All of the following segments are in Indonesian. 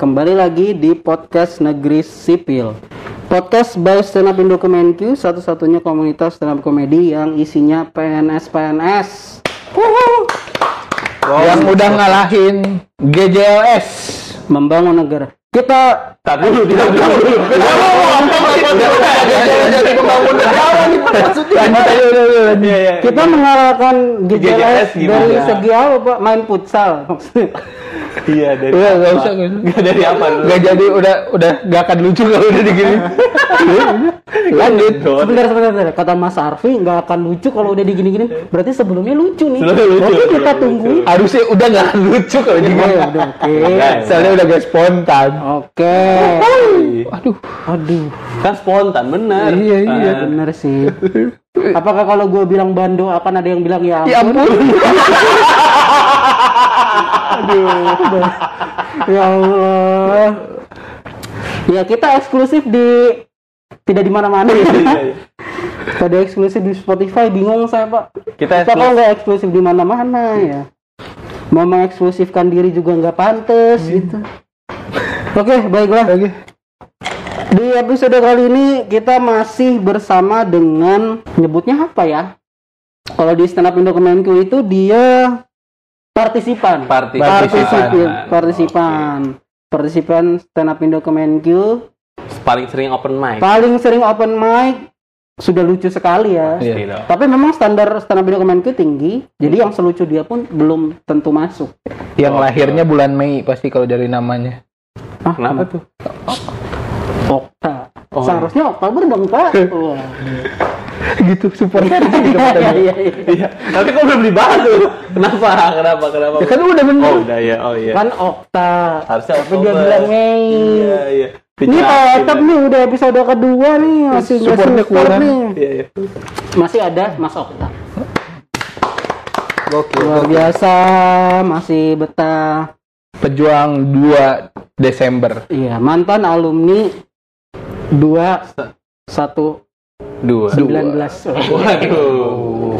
Kembali lagi di podcast Negeri Sipil. Podcast by Stand Up Indo Kemenq, satu-satunya komunitas stand up komedi yang isinya PNS-PNS. yang udah ngalahin GJLS. Membangun negara. Kita Dulu. Jadi pembangunan maksudnya. Iya, iya. kita GJLS GJLS gimana? dari segi apa, Pak? Main futsal maksudnya. Iya, dari Udah apa? nggak usah. dari apa? Nggak jadi udah udah gak akan lucu kalau udah digini. Lanjut. Sebentar, sebentar, sebentar. Kata Mas Arfi nggak akan lucu kalau udah digini-gini. Berarti sebelumnya lucu nih. Sebelumnya lucu. Oke, kita Iya, tungguin. Harusnya udah gak akan lucu kalau digini. oke. Soalnya udah gak spontan. Oke. Aduh. Aduh, Kan spontan bener. Iya, iya. Ah. bener sih. Apakah kalau gue bilang bando akan ada yang bilang ya Ya ampun? ampun. Ya Allah. Ya kita eksklusif di tidak di mana-mana Iya, ya. iya. Pada eksklusif di Spotify bingung saya pak. Kita eksklusif. nggak eksklusif di mana-mana ya. Mau mengeksklusifkan diri juga nggak pantas gitu. Oke baiklah. Oke. Di episode kali ini kita masih bersama dengan nyebutnya apa ya? Kalau di stand up Indo Kemenq itu dia partisipan. Partisipan. Partisipan. Partisipan. Partisipan stand up Indo Kemenq Paling sering open mic. paling sering open mic sudah lucu sekali ya. Dong. Tapi memang standar stand up Indo Kemenq tinggi, jadi yang selucu dia pun belum tentu masuk. Yang lahirnya bulan Mei pasti kalau dari namanya. Ah, Kenapa tuh? Okta. Oh, Seharusnya Oktober dong, Pak. Wah. gitu supporter. Iya, iya, iya. Iya. Tapi kok belum dibahas tuh? Kenapa? Kenapa? Kenapa? Ya kan udah bener. Oh, udah ya. Oh iya. Kan Okta. Harusnya Tapi dia bilang Mei. Iya, iya. Ini tetap nih udah episode kedua nih masih Supportnya support nih. Iya, iya. Masih ada Mas Okta. Gokil. Luar biasa masih betah. Pejuang 2 Desember. Iya, mantan alumni 2 1 Dua. 19. Waduh.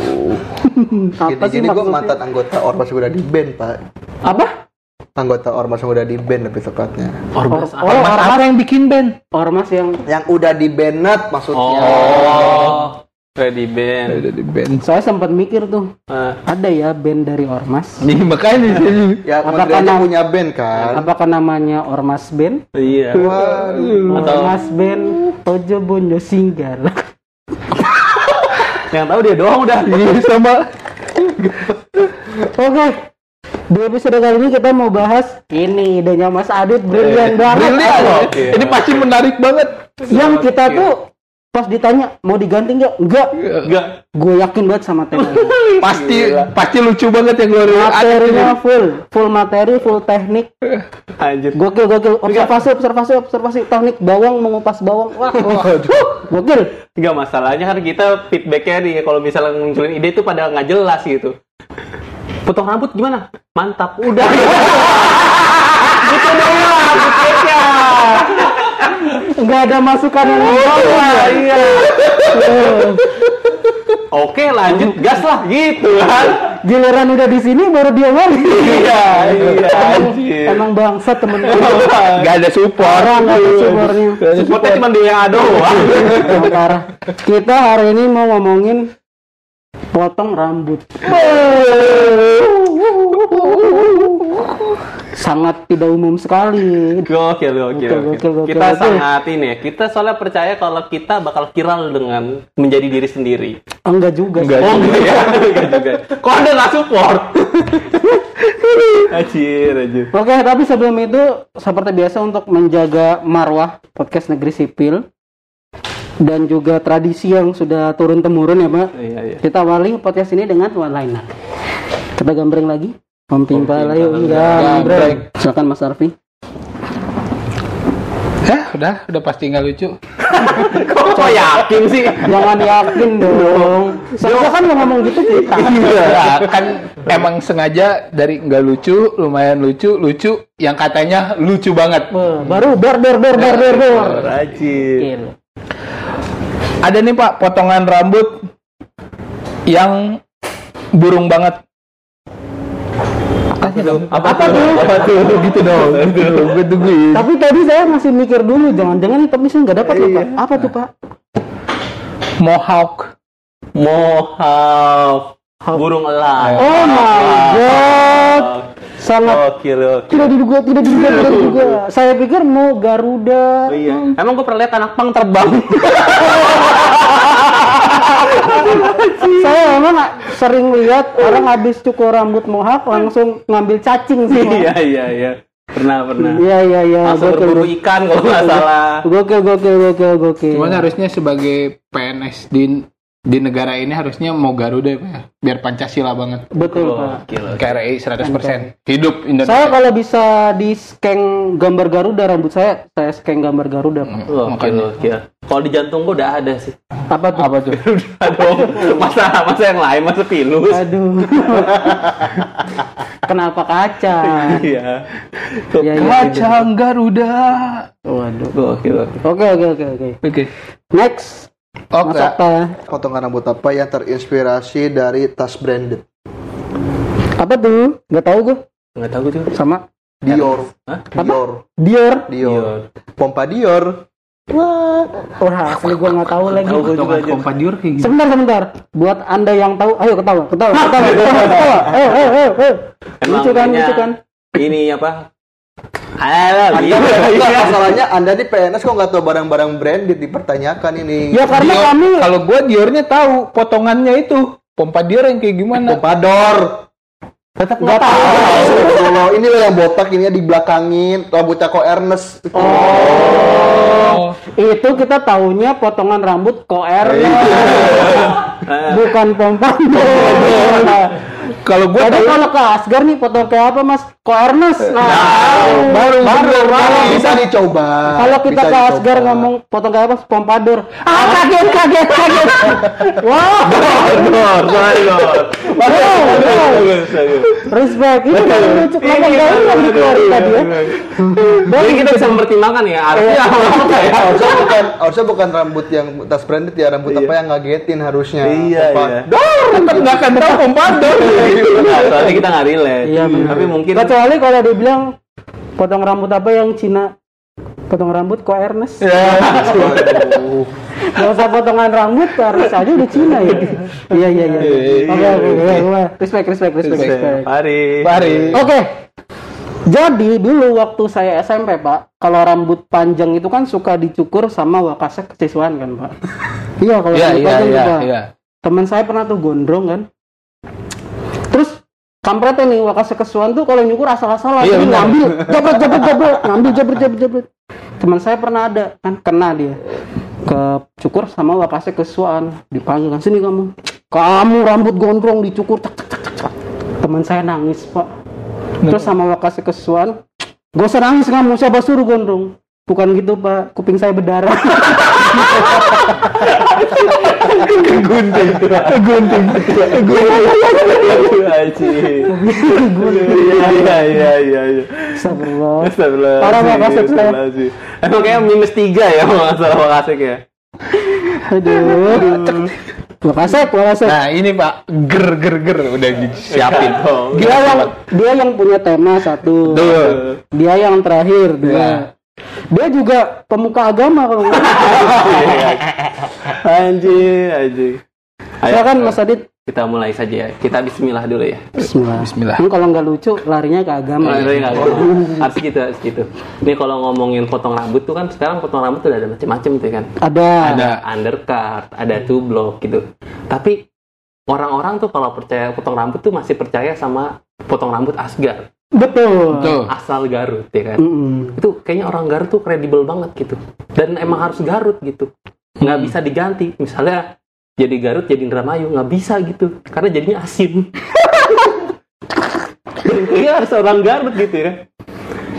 Apa sih gue mantan anggota ormas yang udah di band pak Apa? Anggota ormas yang udah di band lebih tepatnya Ormas Oh, Ormas ormas, apa yang bikin band? ormas yang Yang udah di banned maksudnya Oh. Ready band. Di band. saya sempat mikir tuh, Ah. ada ya band dari ormas? Nih makanya sih. Ya Apakah Menteri aja nam- punya band kan Apakah namanya ormas band? Iya. Waduh Atau- Ormas band Ojo Bonjo Singgala. Yang tahu dia doang udah. Iya sama Oke. Di episode kali ini kita mau bahas ini idenya Mas Adit brilian banget. Brilian loh. Ini pasti menarik banget. Yang kita tuh pas ditanya mau diganti nggak? Enggak. Enggak. Gue yakin banget sama tema ini. Pasti pasti lucu banget yang dari Materinya full, full materi, full teknik. Anjir. Gokil, gokil. Observasi, observasi, observasi. Teknik bawang mengupas bawang. Wah, wah. gokil. Enggak masalahnya kan kita feedbacknya nih kalau misalnya munculin ide itu pada nggak jelas gitu. Potong rambut gimana? Mantap. Udah. gitu doang feedbacknya. Nggak ada masukan yang bawah. Iya. Oke lanjut gas lah gitu kan. Giliran udah di sini baru dia ngomong. Iya iya anjir. Emang bangsa temen. Gak ada support. Orang nggak ada sumbernya. Supportnya cuma dia doang. Parah. Kita hari ini mau ngomongin potong rambut. Sangat tidak umum sekali. Gokil, gokil, Gokil, gokil. gokil, Kita gokil. sangat ini ya. Kita soalnya percaya kalau kita bakal viral dengan menjadi diri sendiri. Enggak juga. Enggak. Oh enggak ya? Enggak juga. Kok anda nggak support? Anjir, anjir. Oke, tapi sebelum itu seperti biasa untuk menjaga marwah podcast negeri sipil dan juga tradisi yang sudah turun temurun ya, Pak. Iya, iya. Kita awali podcast ini dengan one liner. Kita gambreng lagi. Timpal, ayo gambreng. Silakan Mas Arfi. Hah, udah, udah pasti nggak lucu. Kok yakin sih? Jangan yakin dong. Saya kan nggak ngomong gitu kita. Iya, kan emang sengaja dari nggak lucu, lumayan lucu, lucu, yang katanya lucu banget. Baru ber ber ber ber ber ber. Rajin. Ada nih Pak, potongan rambut yang burung banget. Dong. Apa, Apa tuh? Apa tuh gitu dong. Gue tungguin. Tapi tadi saya masih mikir dulu, jangan-jangan tapi saya nggak dapat loh Iya. pak. Apa tuh pak? Mohawk. Mohawk. Burung elang. Oh my god, sangat Oke, oke. tidak diduga, tidak diduga, tidak diduga. Saya pikir mau Garuda. Oh iya. Emang gue pernah lihat anak pang terbang. Saya emang sering lihat orang habis cukur rambut mohawk langsung ngambil cacing sih. Iya, iya, iya. Pernah, pernah. Iya iya iya. Langsung Gokil, berburu ikan kalau nggak salah. Gokil gokil gokil gokil. Cuman harusnya sebagai PNS di di negara ini harusnya mau Garuda ya. biar Pancasila banget. Betul Oh, pak. KRI 100%. Hidup Indonesia. Saya kalau bisa di scan gambar Garuda rambut saya, saya scan gambar Garuda. Pak. Oke, Makanya. oke. Kalau di jantung gue udah ada sih. Apa tuh? Apa tuh? Aduh, masa masa yang lain masa pilus. Aduh. Kenapa kaca? Iya. Iya, iya. Kacang Garuda. Waduh. Oke, oke. Oke oke oke oke. Oke. Next. Oke. Okta. Potongan rambut apa yang terinspirasi dari tas branded? Apa tuh? Gak tahu gue. Nggak tahu tuh. Sama Dior. Hah? Dior. Dior. Dior. Pompa Dior. Wah, wah asli gue nggak tahu lagi. Tahu gua juga kayak gitu. Sebentar sebentar. Buat anda yang tahu, ayo ketawa, ketawa, ketawa, ketawa, ketawa. Eh eh eh eh. Emang Lucu kan, lucu kan. Ini apa? Alah, Anda, iya. enggak, masalahnya Anda di PNS kok nggak tahu barang-barang branded dipertanyakan ini. Ya karena Dior- kami Kalau gua Diornya tahu potongannya itu. Pompadour yang kayak gimana? Pompador. Tetap nggak tahu. Kalau ini loh yang botak ini ya dibelakangin, rambutnya kok Ernest. Oh. Itu kita taunya potongan rambut koer, Eh, bukan pompadour. Kalau gua Jadi kalau ke Asgar nih potong kayak apa mas? Koernes. Nah, baru baru Kalau bisa dicoba. kalau kita Bisa ke Asgar dicoba. ngomong potong kayak apa? Pompadour. Ah kaget kaget kaget. Wah, wow. Bagus, bagus. Respect. Itu kan lucu kenapa yang dikeluarin tadi ya? Jadi kita bisa mempertimbangkan ya artinya apa ya? harusnya bukan harusnya bukan rambut yang tas branded ya rambut apa yang ngagetin harusnya Iya, iya. Dor, tetap nggak akan tahu pompadour. Nah, soalnya kita nggak relate. Iya. Tapi mungkin kecuali kalau dibilang potong rambut apa yang Cina potong rambut kok Ernest Gak usah potongan rambut Ernest aja udah Cina ya iya iya iya oke oke oke oke. respect respect respect respect Mari. Mari. oke jadi dulu waktu saya SMP pak kalau rambut panjang itu kan suka dicukur sama wakasek kesiswaan kan pak iya kalau Iya rambut iya panjang iya tuh, Pak. iya. teman saya pernah tuh gondrong kan terus kampretnya nih wakasek kesuan tuh kalau nyukur asal-asalan Iya, benar. ngambil jabret jabret jabret ngambil jabret jabret jabret teman saya pernah ada kan kena dia ke cukur sama wakasek kesuan. Dipanggil kan sini kamu. Kamu rambut gondrong dicukur. Cak cak cak cak, cak. teman saya nangis pak. Terus sama wakasek kesuan gak usah nangis kamu siapa suruh gondrong? Bukan gitu pak. Kuping saya berdarah Gunting. Gunting. Aji. Iya iya iya iya. iya. Astagfirullah. Astagfirullah. Parah saya. Astagfirullahaladzim. Emang kayak minus tiga ya kalau nggak salah makasih ya. Aduh. Wakasek, wakasek. Nah ini pak ger ger ger udah disiapin. Dia yang dia yang punya tema satu. Dia yang terakhir dua. Dia juga pemuka agama kalau. Anjing, anjing. Ayo, Silakan Mas Adit. kita mulai saja ya. Kita bismillah dulu ya. Bismillah. Bismillah. Ini kalau nggak lucu larinya ke agama. Nah, nggak ada. harus gitu, harus gitu. Ini kalau ngomongin potong rambut tuh kan sekarang potong rambut tuh udah ada macam-macam tuh kan. Ada. Ada. undercut, ada two block gitu. Tapi orang-orang tuh kalau percaya potong rambut tuh masih percaya sama potong rambut Asgar, Betul. Tuh. asal Garut ya kan. Mm-mm. Itu kayaknya orang Garut tuh kredibel banget gitu. Dan emang harus Garut gitu. Nggak bisa diganti. Misalnya jadi Garut jadi Indramayu nggak bisa gitu. Karena jadinya asin. Iya harus orang Garut gitu ya.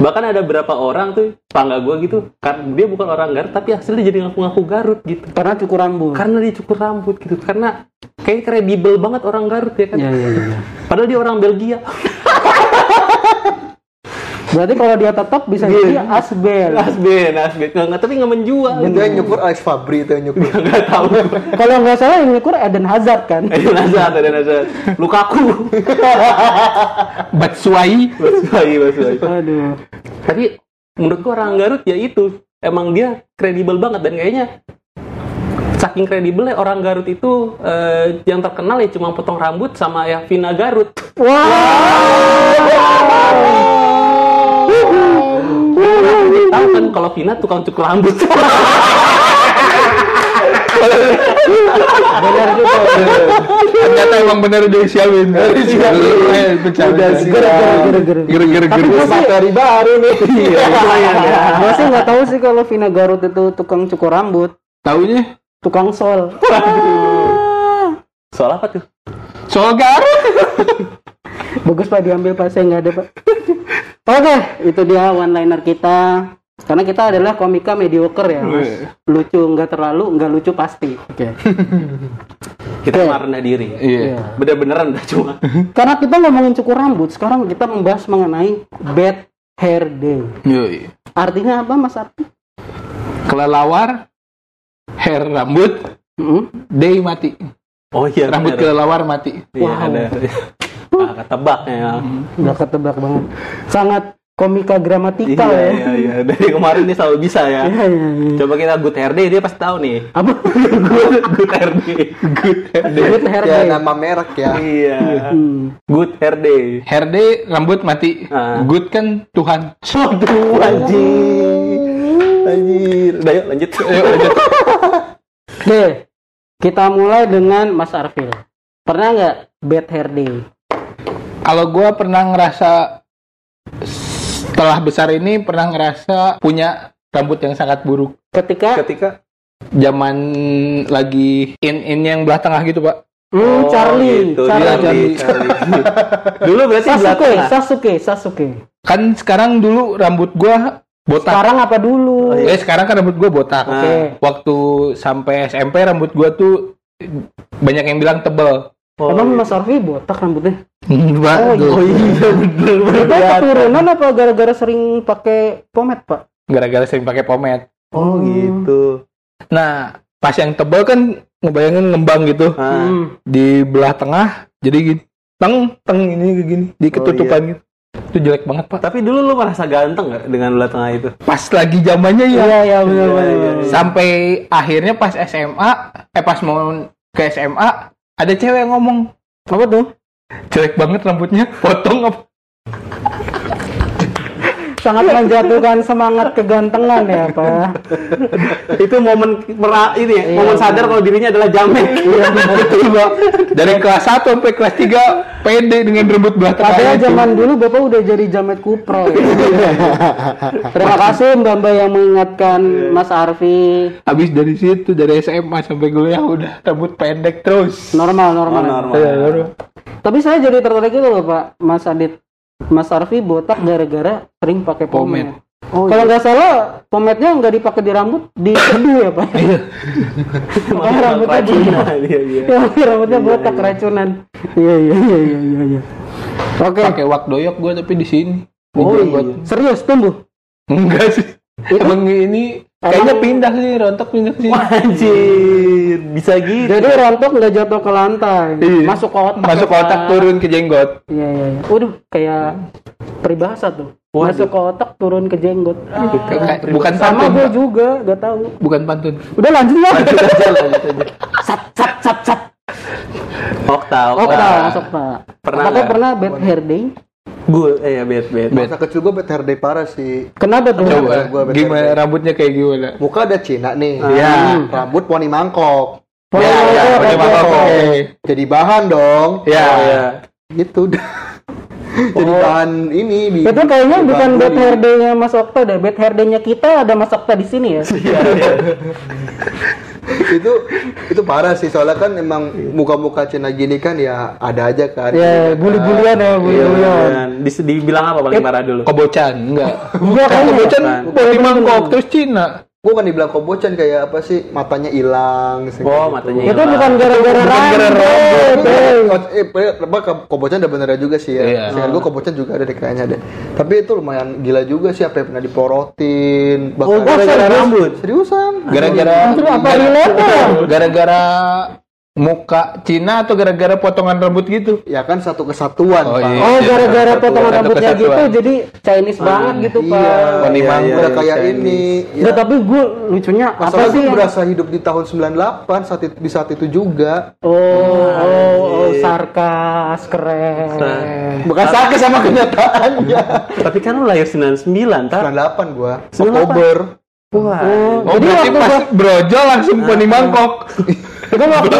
Bahkan ada beberapa orang tuh, tangga gue gitu, karena dia bukan orang Garut, tapi hasilnya jadi ngaku-ngaku Garut gitu. Karena cukur rambut. Karena dia cukur rambut gitu. Karena kayak kredibel banget orang Garut ya kan. Iya iya iya. Padahal dia orang Belgia. Berarti kalau dia tetap bisa jadi asbel. Asben, asben. Nggak, nggak, tapi nggak menjual. Itu yang nyukur Alex Fabri itu yang nyukur. Nggak tahu. Kalau nggak salah yang nyukur Eden Hazard kan. Eden Hazard, Eden Hazard. Lukaku. Batsuai. Basuai, Basuai. Aduh. Tapi menurut gua orang Garut ya itu emang dia kredibel banget dan kayaknya saking kredibelnya orang Garut itu eh, yang terkenal ya cuma potong rambut sama ya Vina Garut. Tahu kan kalau Vina tukang cukur rambut. Benar juga. Ternyata emang bener dia siapin. Bercanda. Gara-gara. Gara-gara Tapi gue sih, Materi baru nih. Iya, gue sih nggak tahu sih kalau Vina Garut itu tukang cukur rambut, Taunya tukang sol. Soal apa tuh? soal Garut. Bagus pak diambil pak, saya nggak ada pak. Oke, itu dia one liner kita. Karena kita adalah komika mediocre ya, mas. Lucu nggak terlalu, nggak lucu pasti. Oke. Kita Oke. mah rendah diri. Iya. Bener-bener rendah cuma. Karena kita ngomongin cukur rambut, sekarang kita membahas mengenai bad hair day. Yoi. Artinya apa mas Arti? Kelelawar, hair rambut, Mm-mm. day mati. Oh iya, Rambut bener. kelelawar mati. Iya, Wow. ada. Nah, ketebak ya. Nggak ketebak banget. Sangat komika gramatikal Iya, ya. iya, iya. Dari kemarin dia selalu bisa ya. Iya, iya, iya. Coba kita good hair day, dia pasti tahu nih. Apa? Good, good hair day. Good hair day. Good hair Ya nama merek ya. Iya. Hmm. Good hair day. Hair day rambut mati. Ah. Good kan Tuhan. Aduh, anjir. Anjir. Udah yuk lanjut. Ayo lanjut. Oke, kita mulai dengan Mas Arfil. Pernah nggak bad hair day? Kalau gua pernah ngerasa setelah besar ini pernah ngerasa punya rambut yang sangat buruk. Ketika Ketika Zaman lagi in-in yang belah tengah gitu, Pak. hmm, Charlie, gitu. Charlie. Dia Charlie, Charlie. Dulu berarti Sasuke, belakang. Sasuke, Sasuke. Kan sekarang dulu rambut gua botak. Sekarang apa dulu? Oh, iya. Eh sekarang kan rambut gua botak. Oke. Waktu sampai SMP rambut gua tuh banyak yang bilang tebel. Oh, Emang iya. Mas Arfi botak rambutnya? Pak, Oh, tuh. iya bener Itu keturunan apa gara-gara sering pakai pomade, Pak? Gara-gara sering pakai pomade. Oh gitu. Nah, pas yang tebel kan ngebayangin ngembang gitu Ah. Hmm. di belah tengah, jadi gini, teng teng ini gini, di ketutupan gitu. Itu jelek banget pak. Tapi dulu lu merasa ganteng nggak dengan belah tengah itu? Pas lagi zamannya ya. Iya, iya, benar, Iya, benar. iya, iya. Sampai akhirnya pas SMA, eh pas mau ke SMA, ada cewek yang ngomong, Apa tuh? jelek banget rambutnya, potong apa? Sangat menjatuhkan semangat kegantengan ya, Pak. itu momen mera ini ya, Iya, momen sadar kalau dirinya adalah jamek. Iya. Dari kelas 1 sampai kelas 3 pede dengan rambut belah tengah Padahal itu. zaman dulu Bapak udah jadi jamet kupro. ya. Terima kasih Mbak-mbak yang mengingatkan Mas Arfi. Habis dari situ dari SMA sampai kuliah udah rambut pendek terus. Normal, normal. Oh, normal. Iya, baru. Tapi saya jadi tertarik itu loh Pak, Mas Adit. Mas Arfi botak gara-gara sering pakai pomade. Pomade. Oh, Kalau nggak salah, pomade-nya nggak dipakai di rambut, di kedu ya Pak. Makanya rambutnya botak. Iya, iya. Ya, rambutnya botak keracunan. Iya, iya, iya, iya, iya. iya. Oke, Pakai wak doyok gua tapi di sini. Di Oh, jenggot. iya. serius tumbuh. Enggak sih. Emang ini kayaknya pindah sih, rontok pindah sih. Wah, Anjir, bisa gitu. Jadi rontok nggak jatuh ke lantai, Iya. masuk ke otak. Masuk Pak. otak turun ke jenggot. Iya, iya, iya. Waduh, kayak peribahasa tuh. Waduh. Masuk ke otak, turun ke jenggot. Ah, Kayak- bukan sama pantun, gue Pak. juga, gak tahu. Bukan pantun. Udah lanjut ya. Sat, sat, sat, sat. Okta, Okta, Okta. masuk pak. Pernah Apakah nggak? pernah bad hair day? Gue, eh ya bed, bed. Masa kecil gue bad hair day parah sih. Kenapa tuh? Coba Gua gimana rambutnya kayak gimana? Muka ada Cina nih. Iya. Rambut poni mangkok. Poni Ya, ya, mangkok, poni oke. mangkok. Jadi bahan dong. Ya, Oh, ya. Gitu. Jadi bahan ini di. Itu kayaknya di bukan bad body. hair day-nya Mas Okta deh. Bad hair day-nya kita ada Mas Okta di sini ya. Iya, iya. itu itu parah sih soalnya kan emang muka-muka Cina gini kan ya ada aja kan. ya, bully-bulian ya, bully-bulian. Dan dis- dibilang apa paling parah dulu? Kobocan, enggak. Enggak Kan kayaknya. kobocan Bukan. poni mangkok terus Cina. Gua kan dibilang kobocan kayak apa sih matanya hilang sih, Oh, kayak matanya gitu. Itu hilang. bukan gara-gara rambut. Eh, eh, eh, kobocan ada benernya juga sih ya. Iya. Seingat gua kobocan juga ada deh kayaknya deh. Tapi itu lumayan gila juga sih apa yang pernah diporotin. Oh, Bahkan gara-gara rambut. seriusan. Gara-gara apa gara-gara muka Cina atau gara-gara potongan rambut gitu? Ya kan satu kesatuan, Oh, Pak. iya. Oh, gara-gara potongan Satu rambutnya kesatuan. gitu, jadi Chinese banget gitu, Iya, Pak. Poni iya, mangga. udah kayak Chinese. ini. Enggak, tapi gue lucunya apa Masalah sih? gue yang- berasa hidup di tahun 98 saat itu, di saat itu juga. Oh, oh, oh, sarkas, keren. Bukan sakit sama kenyataannya. Tapi kan lu lahir 99, tak? 98 gua. 98. Oktober. Wah. Oh, Oh, jadi berarti waktu, pas brojol langsung poni mangkok. itu waktu,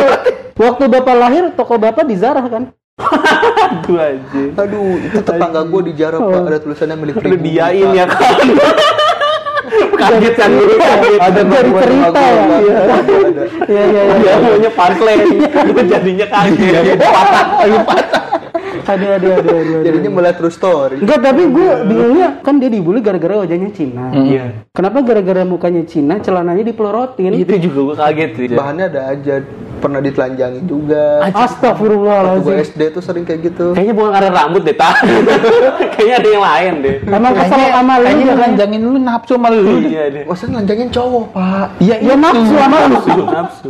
waktu bapak lahir, toko bapak di Zara kan? Aduh aja. Aduh, itu tetangga gua di Jarap, Pak. Ada tulisannya milik Lu diain ya kan? Kaget kan. Ada Dari cerita ya? Iya. Pak. Ada. Iya, iya, iya. Maunya punchline. Lu jadinya kaget. Patah. Lu patah. Aduh, aduh, aduh, aduh, aduh. Jadinya mulai true story. Enggak, tapi gue bingungnya kan dia dibully gara-gara wajahnya Cina. Iya. Kenapa gara-gara mukanya Cina, celananya dipelorotin? Itu juga gua kaget sih. Bahannya ada aja. Pernah ditelanjangin juga. Astagfirullahaladzim. SD tuh sering kayak gitu. Kayaknya bukan karena rambut deh, tak? Kayaknya ada yang lain deh. Emang kesel sama lu Kayaknya ya? nelanjangin lu nafsu sama lu. Iya deh. Maksudnya nelanjangin cowok, Pak. Iya, Ya nafsu sama lu. Nafsu, nafsu.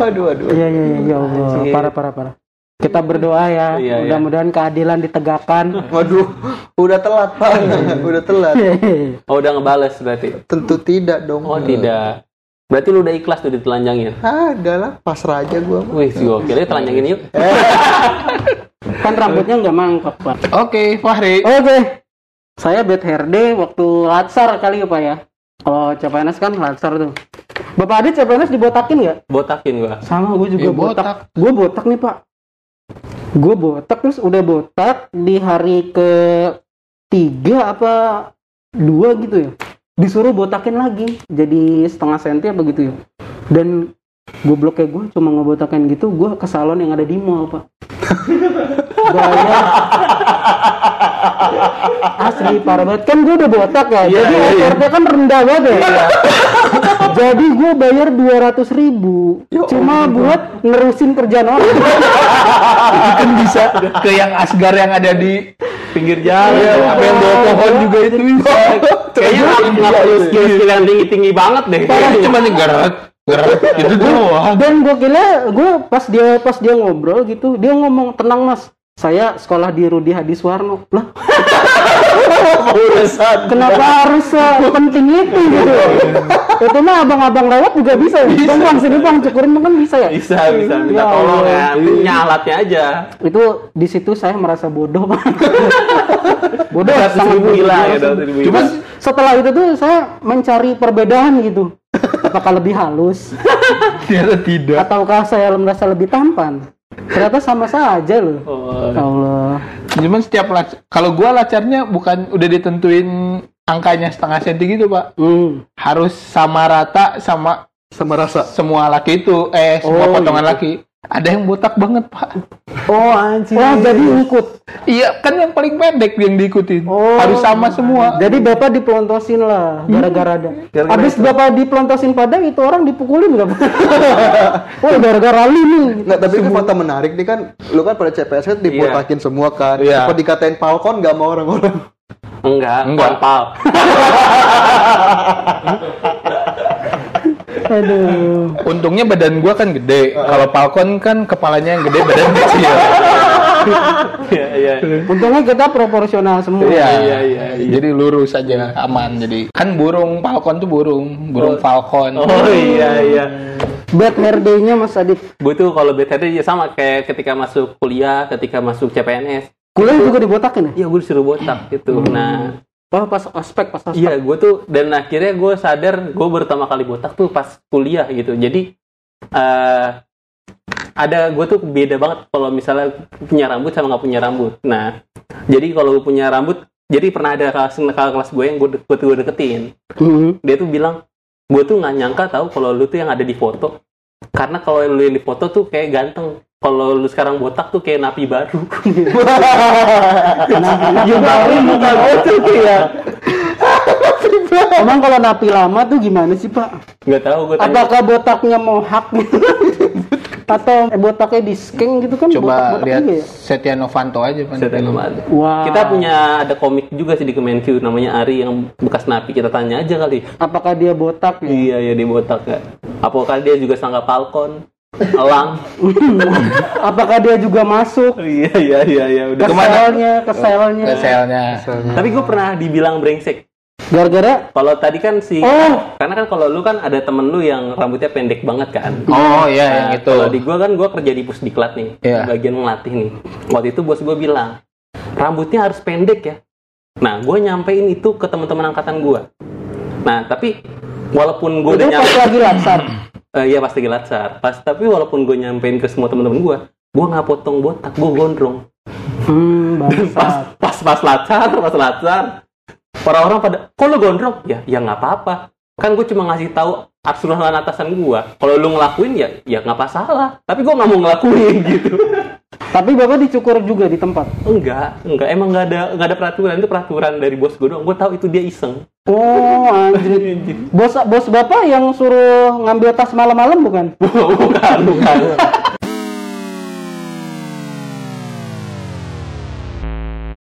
Aduh, aduh. Iya, iya, iya, ya Allah. Parah, parah, parah. Kita berdoa ya, Iya, iya. mudah-mudahan keadilan ditegakkan. Waduh, udah telat, Pak. udah telat. Oh, udah ngebales berarti. Tentu tidak dong. Oh, tidak. Berarti lu udah ikhlas tuh ditelanjangin. Ada lah, pasrah aja gua. Wih, si gokil ya telanjangin yuk. kan rambutnya nggak mangkok, Pak. Oke, Fahri. Oke. Saya bad hair day waktu latsar kali ya, Pak ya. Kalau CPNS kan latsar tuh. Bapak Adit CPNS dibotakin nggak? Botakin gua. Sama gue juga Iya, botak. botak. Gue botak nih pak. Gue botak terus udah botak di hari ke tiga apa dua gitu ya. Disuruh botakin lagi jadi setengah senti apa gitu ya. Dan gobloknya gue cuma ngebotakin gitu gue ke salon yang ada di mall pak. Bayar asli parah banget kan gue udah botak ya Iya, jadi iya, iya. effortnya kan rendah banget ya jadi gue bayar 200 ribu cuma buat nerusin kerjaan orang kan bisa ke yang asgar yang ada di Pinggir jalan. Iya, apa yang bawa pohon juga itu bisa. Kayaknya nggak perlu skill-skill yang tinggi-tinggi banget deh. Cuma nih gerak, gerak itu doang. dan gue kira gue pas dia pas dia ngobrol gitu dia ngomong tenang mas saya sekolah di Rudi Hadiswarno lah kenapa harus penting itu gitu itu mah abang-abang lewat juga bisa ya bang bang sini bang cukurin bang kan bisa ya Bisa, bisa. Minta Ya tolong ya. Punya alatnya aja. itu di situ saya merasa bodoh bodoh sangat gila ya. ribu Cuma setelah itu tuh saya mencari perbedaan gitu. Apakah lebih halus tidak. ataukah saya merasa lebih tampan? Ternyata sama saja loh. Oh, Ya Allah. Cuman setiap lac- kalau gua lacarnya bukan udah ditentuin angkanya setengah senti gitu, Pak. Hmm. Harus sama rata sama Sama rasa. semua laki itu eh semua Oh, potongan laki. Ada yang botak banget, Pak. oh anjir. Oh jadi ikut. Iya, kan yang paling pendek yang diikutin. Oh. Harus sama semua. Jadi bapak diplontosin lah gara-gara ada. Gara-gara Habis itu. bapak diplontosin pada itu orang dipukulin nggak? oh gara-gara lu nih. Nggak, tapi kan fakta menarik nih kan, lu kan pada CPS kan dibotakin semua kan. Iya. Apa dikatain Falcon nggak mau orang-orang? Enggak, Enggak. konpal. Aduh. Untungnya badan gua kan gede. Kalau Falcon kan kepalanya yang gede, badan kecil. Iya, iya. Untungnya kita proporsional semua. Iya, iya, iya, iya. Jadi lurus aja, aman. Jadi kan burung Falcon tuh burung, burung Falcon. Oh iya, iya. Bad hair day-nya Mas Adit. Gue tuh kalau bad hair day ya sama kayak ketika masuk kuliah, ketika masuk CPNS. Kuliah juga dibotakin ya? Iya, gue disuruh botak gitu. Nah, Oh pas ospek, pas ospek. Iya, gue tuh dan akhirnya gue sadar gue pertama kali botak tuh pas kuliah gitu. Jadi eh ada gue tuh beda banget kalau misalnya punya rambut sama nggak punya rambut. Nah, jadi kalau gue punya rambut, jadi pernah ada kelas kelas gue yang gue de gue deketin. Mhm. Dia tuh bilang, gue tuh nggak nyangka tahu kalau lu tuh yang ada di foto. Karena kalau lu yang di foto tuh kayak ganteng. Kalau lu sekarang botak tuh kayak napi baru. Ya baru muka gue tuh kayak Emang kalau napi lama tuh gimana sih pak? Nggak tahu gue tanya. Apakah botaknya mohak atau eh, botaknya di skeng gitu kan? Coba botak-botak lihat juga ya? Setia Novanto aja Pan. Setia Novanto. Wah. Kita punya ada komik juga sih di Kemenkyu namanya Ari yang bekas napi. Kita tanya aja kali. Apakah dia botak ya? Iya ya dia botak ya. Apakah dia juga sangka Falcon? Elang. Apakah dia juga masuk? iya iya iya iya udah. Keselnya, keselnya. Ke selnya. Tapi gue pernah dibilang brengsek. Gara-gara Kalau tadi kan si Oh. karena kan kalau lu kan ada temen lu yang rambutnya pendek banget kan. Oh iya yang Nah, itu. Kalau di gua kan gua kerja di pusdiklat nih, Iya. bagian melatih nih. Waktu itu bos gua bilang, rambutnya harus pendek ya. Nah, gua nyampein itu ke teman-teman angkatan gua. Nah, tapi walaupun gua udah itu nyampe, lagi latsar. Eh, iya pasti latsar. Pas tapi walaupun gua nyampein ke semua teman-teman gua, gua nggak potong botak, gua gondrong. Hmm, bangsat. Pas pas pas latsar, pas latsar, orang-orang pada, kok lu gondrong? Ya, ya nggak apa-apa. Kan gue cuma ngasih tahu absurdan atasan gua. Kalau lu ngelakuin ya, ya nggak masalah. Tapi gua nggak mau ngelakuin gitu. Tapi bapak dicukur juga di tempat. Enggak, enggak. Emang nggak ada nggak ada peraturan itu peraturan dari bos gue doang. Gue tahu itu dia iseng. Oh, anjir. Bos bos bapak yang suruh ngambil tas malam-malam bukan? bukan, bukan.